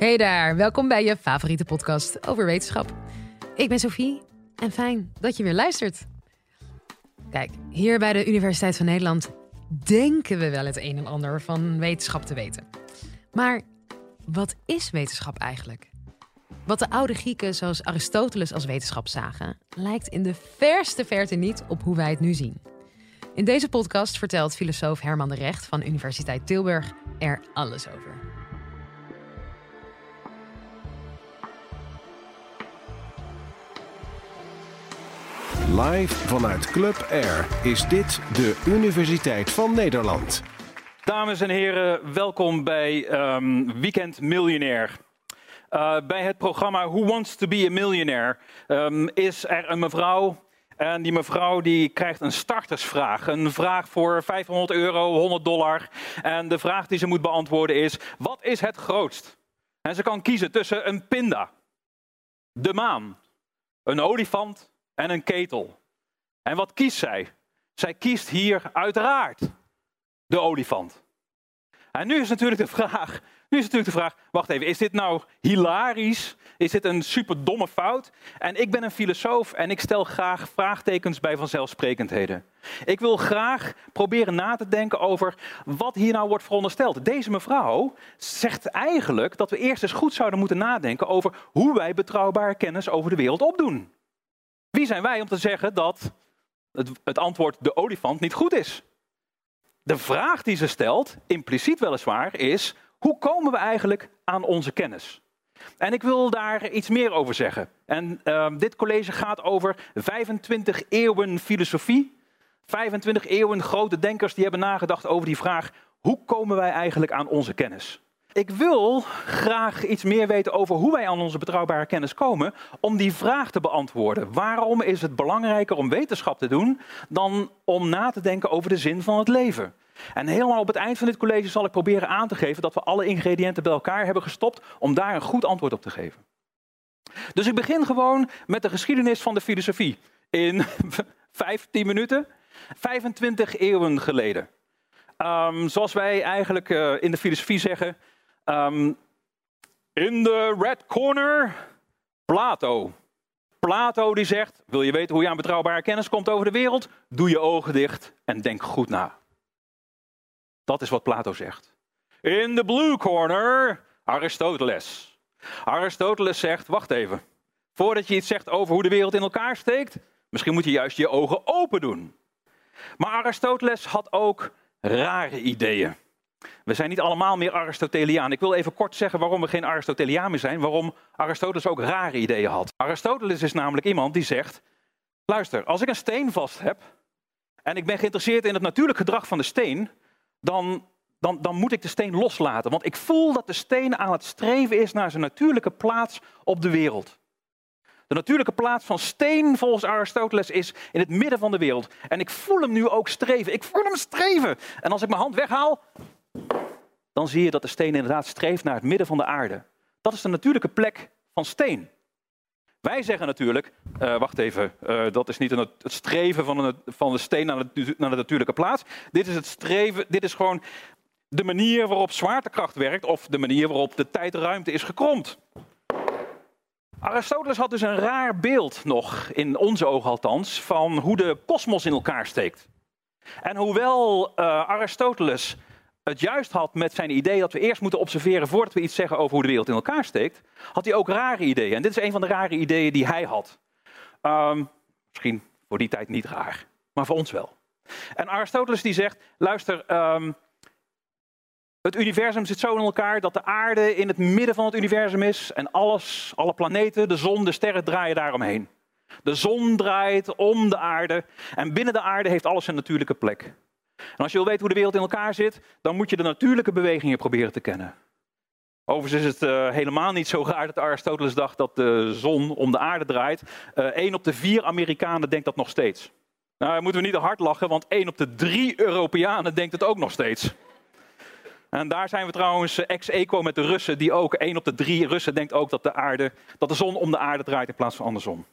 Hey daar, welkom bij je favoriete podcast over wetenschap. Ik ben Sophie en fijn dat je weer luistert. Kijk, hier bij de Universiteit van Nederland denken we wel het een en ander van wetenschap te weten. Maar wat is wetenschap eigenlijk? Wat de oude Grieken zoals Aristoteles als wetenschap zagen, lijkt in de verste verte niet op hoe wij het nu zien. In deze podcast vertelt filosoof Herman de Recht van Universiteit Tilburg er alles over. Live vanuit Club Air is dit de Universiteit van Nederland. Dames en heren, welkom bij ehm, Weekend Miljonair. Uh, bij het programma Who Wants to be a Millionaire um, is er een mevrouw. En die mevrouw die krijgt een startersvraag. Een vraag voor 500 euro, 100 dollar. En de vraag die ze moet beantwoorden is: wat is het grootst? En ze kan kiezen tussen een pinda, de maan, een olifant en een ketel. En wat kiest zij? Zij kiest hier uiteraard de olifant. En nu is natuurlijk de vraag, nu is natuurlijk de vraag, wacht even, is dit nou hilarisch? Is dit een super domme fout? En ik ben een filosoof en ik stel graag vraagtekens bij vanzelfsprekendheden. Ik wil graag proberen na te denken over wat hier nou wordt verondersteld. Deze mevrouw zegt eigenlijk dat we eerst eens goed zouden moeten nadenken over hoe wij betrouwbare kennis over de wereld opdoen. Wie zijn wij om te zeggen dat het, het antwoord de olifant niet goed is? De vraag die ze stelt, impliciet weliswaar, is: hoe komen we eigenlijk aan onze kennis? En ik wil daar iets meer over zeggen. En uh, dit college gaat over 25 eeuwen filosofie. 25 eeuwen grote denkers die hebben nagedacht over die vraag: hoe komen wij eigenlijk aan onze kennis? Ik wil graag iets meer weten over hoe wij aan onze betrouwbare kennis komen om die vraag te beantwoorden. Waarom is het belangrijker om wetenschap te doen dan om na te denken over de zin van het leven? En helemaal op het eind van dit college zal ik proberen aan te geven dat we alle ingrediënten bij elkaar hebben gestopt om daar een goed antwoord op te geven. Dus ik begin gewoon met de geschiedenis van de filosofie in 15 minuten, 25 eeuwen geleden. Um, zoals wij eigenlijk uh, in de filosofie zeggen, Um, in de red corner, Plato. Plato die zegt, wil je weten hoe je aan betrouwbare kennis komt over de wereld? Doe je ogen dicht en denk goed na. Dat is wat Plato zegt. In de blue corner, Aristoteles. Aristoteles zegt, wacht even. Voordat je iets zegt over hoe de wereld in elkaar steekt, misschien moet je juist je ogen open doen. Maar Aristoteles had ook rare ideeën. We zijn niet allemaal meer Aristoteliaan. Ik wil even kort zeggen waarom we geen Aristoteliaan meer zijn. Waarom Aristoteles ook rare ideeën had. Aristoteles is namelijk iemand die zegt: luister, als ik een steen vast heb en ik ben geïnteresseerd in het natuurlijk gedrag van de steen, dan, dan, dan moet ik de steen loslaten. Want ik voel dat de steen aan het streven is naar zijn natuurlijke plaats op de wereld. De natuurlijke plaats van steen volgens Aristoteles is in het midden van de wereld. En ik voel hem nu ook streven. Ik voel hem streven. En als ik mijn hand weghaal, dan zie je dat de steen inderdaad streeft naar het midden van de aarde. Dat is de natuurlijke plek van steen. Wij zeggen natuurlijk, uh, wacht even, uh, dat is niet het streven van, een, van de steen naar de, naar de natuurlijke plaats. Dit is het streven, dit is gewoon de manier waarop zwaartekracht werkt of de manier waarop de tijdruimte is gekromd. Aristoteles had dus een raar beeld nog, in onze ogen althans, van hoe de kosmos in elkaar steekt. En hoewel uh, Aristoteles het juist had met zijn idee dat we eerst moeten observeren voordat we iets zeggen over hoe de wereld in elkaar steekt, had hij ook rare ideeën. En dit is een van de rare ideeën die hij had. Um, misschien voor die tijd niet raar, maar voor ons wel. En Aristoteles die zegt, luister, um, het universum zit zo in elkaar dat de aarde in het midden van het universum is en alles, alle planeten, de zon, de sterren draaien daaromheen. De zon draait om de aarde en binnen de aarde heeft alles een natuurlijke plek. Als je wil weten hoe de wereld in elkaar zit, dan moet je de natuurlijke bewegingen proberen te kennen. Overigens is het uh, helemaal niet zo raar dat Aristoteles dacht dat de zon om de aarde draait. Eén uh, op de vier Amerikanen denkt dat nog steeds. Nou, moeten we niet hard lachen, want één op de drie Europeanen denkt het ook nog steeds. En daar zijn we trouwens ex-equo met de Russen, die ook één op de drie Russen denkt ook dat de, aarde, dat de zon om de aarde draait in plaats van andersom.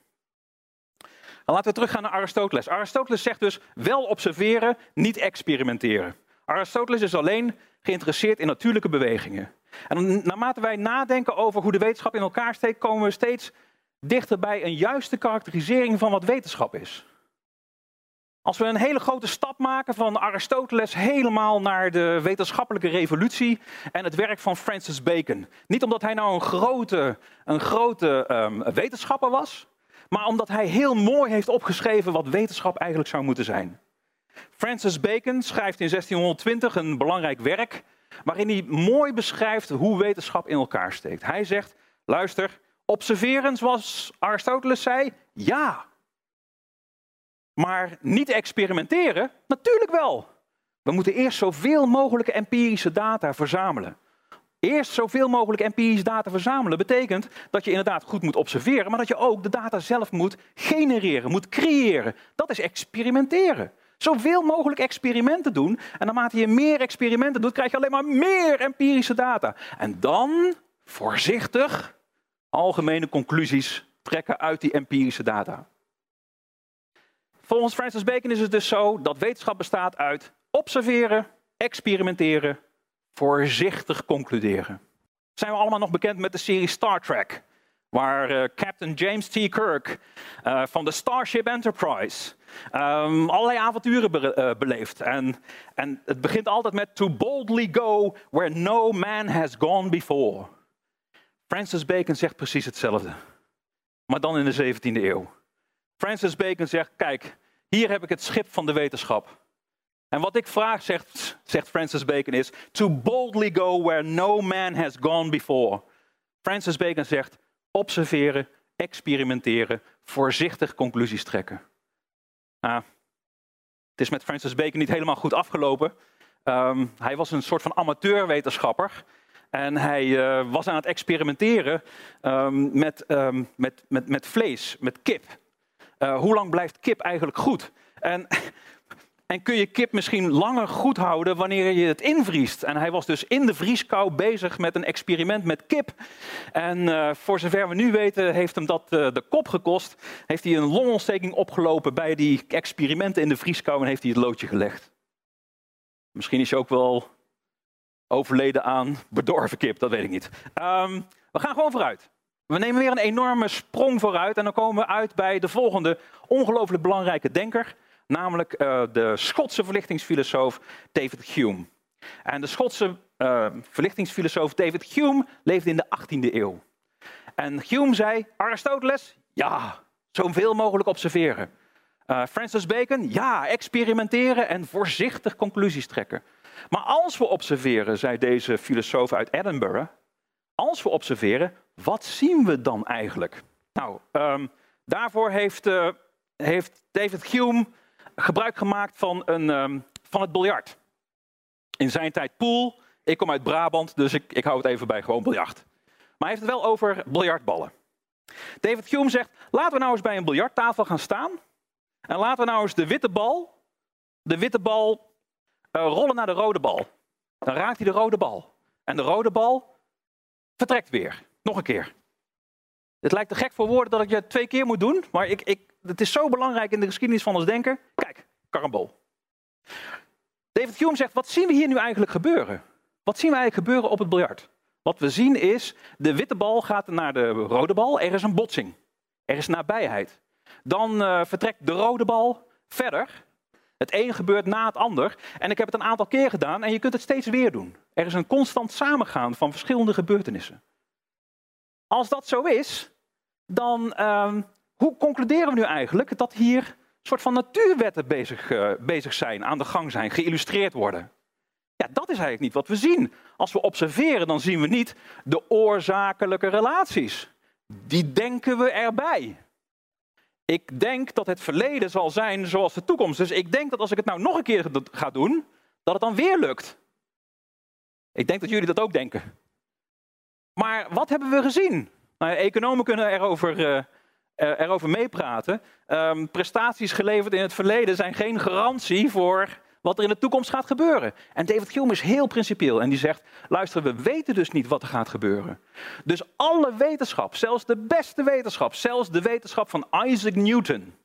Dan laten we teruggaan naar Aristoteles. Aristoteles zegt dus wel observeren, niet experimenteren. Aristoteles is alleen geïnteresseerd in natuurlijke bewegingen. En naarmate wij nadenken over hoe de wetenschap in elkaar steekt, komen we steeds dichter bij een juiste karakterisering van wat wetenschap is. Als we een hele grote stap maken van Aristoteles helemaal naar de wetenschappelijke revolutie en het werk van Francis Bacon. Niet omdat hij nou een grote, een grote um, wetenschapper was, maar omdat hij heel mooi heeft opgeschreven wat wetenschap eigenlijk zou moeten zijn. Francis Bacon schrijft in 1620 een belangrijk werk waarin hij mooi beschrijft hoe wetenschap in elkaar steekt. Hij zegt, luister, observeren zoals Aristoteles zei, ja. Maar niet experimenteren, natuurlijk wel. We moeten eerst zoveel mogelijk empirische data verzamelen. Eerst zoveel mogelijk empirische data verzamelen betekent dat je inderdaad goed moet observeren, maar dat je ook de data zelf moet genereren, moet creëren. Dat is experimenteren. Zoveel mogelijk experimenten doen. En naarmate je meer experimenten doet, krijg je alleen maar meer empirische data. En dan voorzichtig algemene conclusies trekken uit die empirische data. Volgens Francis Bacon is het dus zo dat wetenschap bestaat uit observeren, experimenteren, voorzichtig concluderen. Zijn we allemaal nog bekend met de serie Star Trek? Waar uh, Captain James T. Kirk uh, van de Starship Enterprise um, allerlei avonturen be uh, beleeft. En, en het begint altijd met To boldly go where no man has gone before. Francis Bacon zegt precies hetzelfde. Maar dan in de 17e eeuw. Francis Bacon zegt, kijk, hier heb ik het schip van de wetenschap. En wat ik vraag, zegt, zegt Francis Bacon, is to boldly go where no man has gone before. Francis Bacon zegt, observeren, experimenteren, voorzichtig conclusies trekken. Nou, het is met Francis Bacon niet helemaal goed afgelopen. Um, hij was een soort van amateurwetenschapper. En hij uh, was aan het experimenteren um, met, um, met, met, met vlees, met kip. Uh, hoe lang blijft kip eigenlijk goed? En en kun je kip misschien langer goed houden wanneer je het invriest? En hij was dus in de vrieskou bezig met een experiment met kip. En uh, voor zover we nu weten, heeft hem dat uh, de kop gekost. Heeft hij een longontsteking opgelopen bij die experimenten in de vrieskou en heeft hij het loodje gelegd. Misschien is hij ook wel overleden aan bedorven kip, dat weet ik niet. Um, we gaan gewoon vooruit. We nemen weer een enorme sprong vooruit en dan komen we uit bij de volgende ongelooflijk belangrijke denker namelijk uh, de Schotse verlichtingsfilosoof David Hume. En de Schotse uh, verlichtingsfilosoof David Hume leefde in de 18e eeuw. En Hume zei, Aristoteles, ja, zoveel mogelijk observeren. Uh, Francis Bacon, ja, experimenteren en voorzichtig conclusies trekken. Maar als we observeren, zei deze filosoof uit Edinburgh, als we observeren, wat zien we dan eigenlijk? Nou, um, daarvoor heeft, heeft David Hume gebruik gemaakt van, een, um, van het biljart. In zijn tijd pool. Ik kom uit Brabant, dus ik, ik hou het even bij gewoon biljart. Maar hij heeft het wel over biljartballen. David Hume zegt, laten we nou eens bij een biljarttafel gaan staan. En laten we nou eens de witte bal, de witte bal uh, rollen naar de rode bal. Dan raakt hij de rode bal. En de rode bal vertrekt weer. Nog een keer. Het lijkt te gek voor woorden dat ik je twee keer moet doen, maar ik, ik, het is zo belangrijk in de geschiedenis van ons denken. Kijk, karambol. David Hume zegt, wat zien we hier nu eigenlijk gebeuren? Wat zien we eigenlijk gebeuren op het biljart? Wat we zien is, de witte bal gaat naar de rode bal, er is een botsing. Er is nabijheid. Dan uh, vertrekt de rode bal verder. Het een gebeurt na het ander. En ik heb het een aantal keer gedaan en je kunt het steeds weer doen. Er is een constant samengaan van verschillende gebeurtenissen. Als dat zo is, dan uh, hoe concluderen we nu eigenlijk dat hier een soort van natuurwetten bezig, uh, bezig zijn, aan de gang zijn, geïllustreerd worden? Ja, dat is eigenlijk niet wat we zien. Als we observeren, dan zien we niet de oorzakelijke relaties. Die denken we erbij. Ik denk dat het verleden zal zijn zoals de toekomst. Dus ik denk dat als ik het nou nog een keer ga doen, dat het dan weer lukt. Ik denk dat jullie dat ook denken. Maar wat hebben we gezien? Nou, economen kunnen erover, uh, erover meepraten. Um, prestaties geleverd in het verleden zijn geen garantie voor wat er in de toekomst gaat gebeuren. En David Hume is heel principieel en die zegt: luister, we weten dus niet wat er gaat gebeuren. Dus alle wetenschap, zelfs de beste wetenschap, zelfs de wetenschap van Isaac Newton,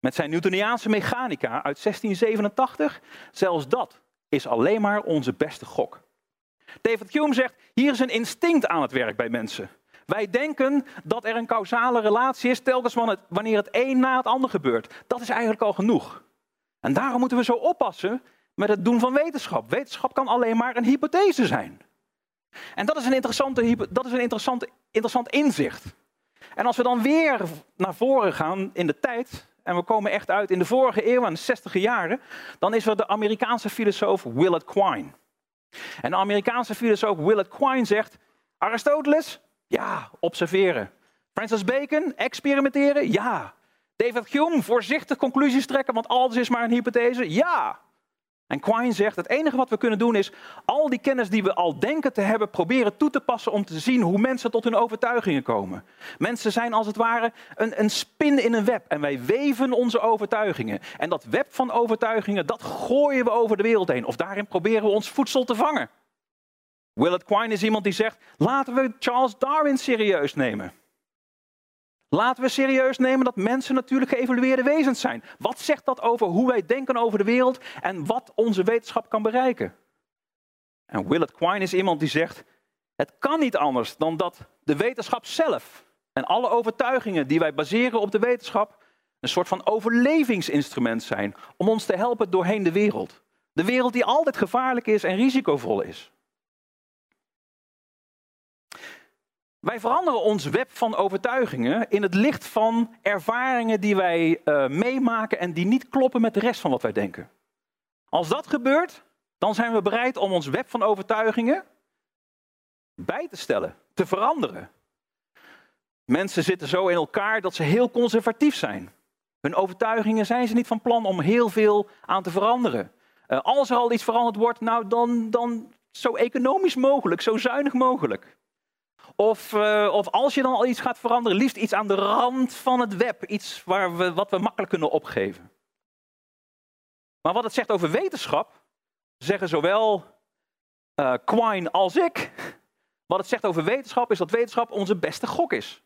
met zijn Newtoniaanse mechanica uit 1687, zelfs dat is alleen maar onze beste gok. David Hume zegt, hier is een instinct aan het werk bij mensen. Wij denken dat er een causale relatie is telkens wanneer het een na het ander gebeurt. Dat is eigenlijk al genoeg. En daarom moeten we zo oppassen met het doen van wetenschap. Wetenschap kan alleen maar een hypothese zijn. En dat is een, interessante, dat is een interessante, interessant inzicht. En als we dan weer naar voren gaan in de tijd, en we komen echt uit in de vorige eeuw, aan de 60 jaren, dan is er de Amerikaanse filosoof Willard Quine. En de Amerikaanse filosoof Willard Quine zegt, Aristoteles, ja, observeren. Francis Bacon, experimenteren, ja. David Hume, voorzichtig conclusies trekken, want alles is maar een hypothese, ja. En Quine zegt, het enige wat we kunnen doen is al die kennis die we al denken te hebben, proberen toe te passen om te zien hoe mensen tot hun overtuigingen komen. Mensen zijn als het ware een, een spin in een web en wij weven onze overtuigingen. En dat web van overtuigingen, dat gooien we over de wereld heen. Of daarin proberen we ons voedsel te vangen. Willard Quine is iemand die zegt, laten we Charles Darwin serieus nemen. Laten we serieus nemen dat mensen natuurlijk geëvolueerde wezens zijn. Wat zegt dat over hoe wij denken over de wereld en wat onze wetenschap kan bereiken? En Willard Quine is iemand die zegt: het kan niet anders dan dat de wetenschap zelf en alle overtuigingen die wij baseren op de wetenschap een soort van overlevingsinstrument zijn om ons te helpen doorheen de wereld. De wereld die altijd gevaarlijk is en risicovol is. Wij veranderen ons web van overtuigingen in het licht van ervaringen die wij uh, meemaken en die niet kloppen met de rest van wat wij denken. Als dat gebeurt, dan zijn we bereid om ons web van overtuigingen bij te stellen, te veranderen. Mensen zitten zo in elkaar dat ze heel conservatief zijn. Hun overtuigingen zijn ze niet van plan om heel veel aan te veranderen. Uh, als er al iets veranderd wordt, nou dan, dan zo economisch mogelijk, zo zuinig mogelijk. Of, uh, of als je dan al iets gaat veranderen, liefst iets aan de rand van het web. Iets waar we, wat we makkelijk kunnen opgeven. Maar wat het zegt over wetenschap, zeggen zowel uh, Quine als ik. Wat het zegt over wetenschap is dat wetenschap onze beste gok is.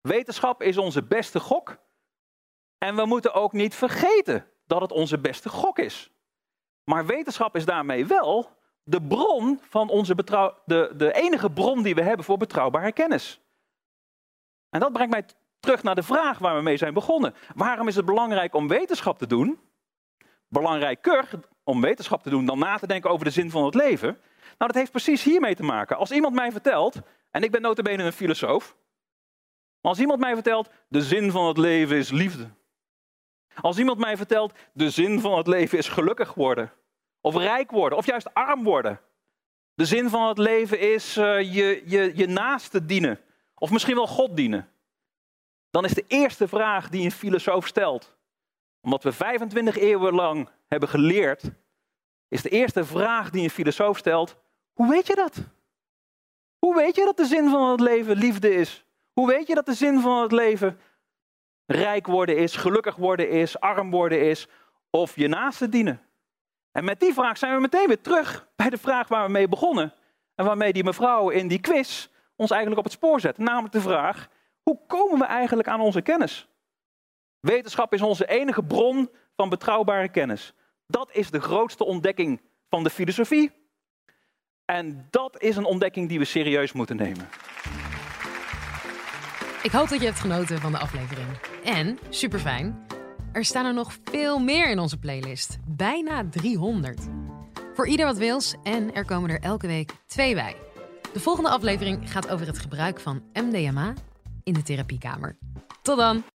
Wetenschap is onze beste gok. En we moeten ook niet vergeten dat het onze beste gok is. Maar wetenschap is daarmee wel de bron van onze betrouw, de, de enige bron die we hebben voor betrouwbare kennis. En dat brengt mij terug naar de vraag waar we mee zijn begonnen. Waarom is het belangrijk om wetenschap te doen? Belangrijker om wetenschap te doen dan na te denken over de zin van het leven. Nou, dat heeft precies hiermee te maken. Als iemand mij vertelt, en ik ben notabene een filosoof, maar als iemand mij vertelt, de zin van het leven is liefde. Als iemand mij vertelt, de zin van het leven is gelukkig worden. Of rijk worden, of juist arm worden. De zin van het leven is uh, je, je, je naaste dienen. Of misschien wel God dienen. Dan is de eerste vraag die een filosoof stelt, omdat we 25 eeuwen lang hebben geleerd, is de eerste vraag die een filosoof stelt, hoe weet je dat? Hoe weet je dat de zin van het leven liefde is? Hoe weet je dat de zin van het leven rijk worden is, gelukkig worden is, arm worden is of je naaste dienen? En met die vraag zijn we meteen weer terug bij de vraag waar we mee begonnen. En waarmee die mevrouw in die quiz ons eigenlijk op het spoor zet. Namelijk de vraag, hoe komen we eigenlijk aan onze kennis? Wetenschap is onze enige bron van betrouwbare kennis. Dat is de grootste ontdekking van de filosofie. En dat is een ontdekking die we serieus moeten nemen. Ik hoop dat je hebt genoten van de aflevering. En, super fijn, er staan er nog veel meer in onze playlist. Bijna 300. Voor ieder wat wils en er komen er elke week twee bij. De volgende aflevering gaat over het gebruik van MDMA in de therapiekamer. Tot dan!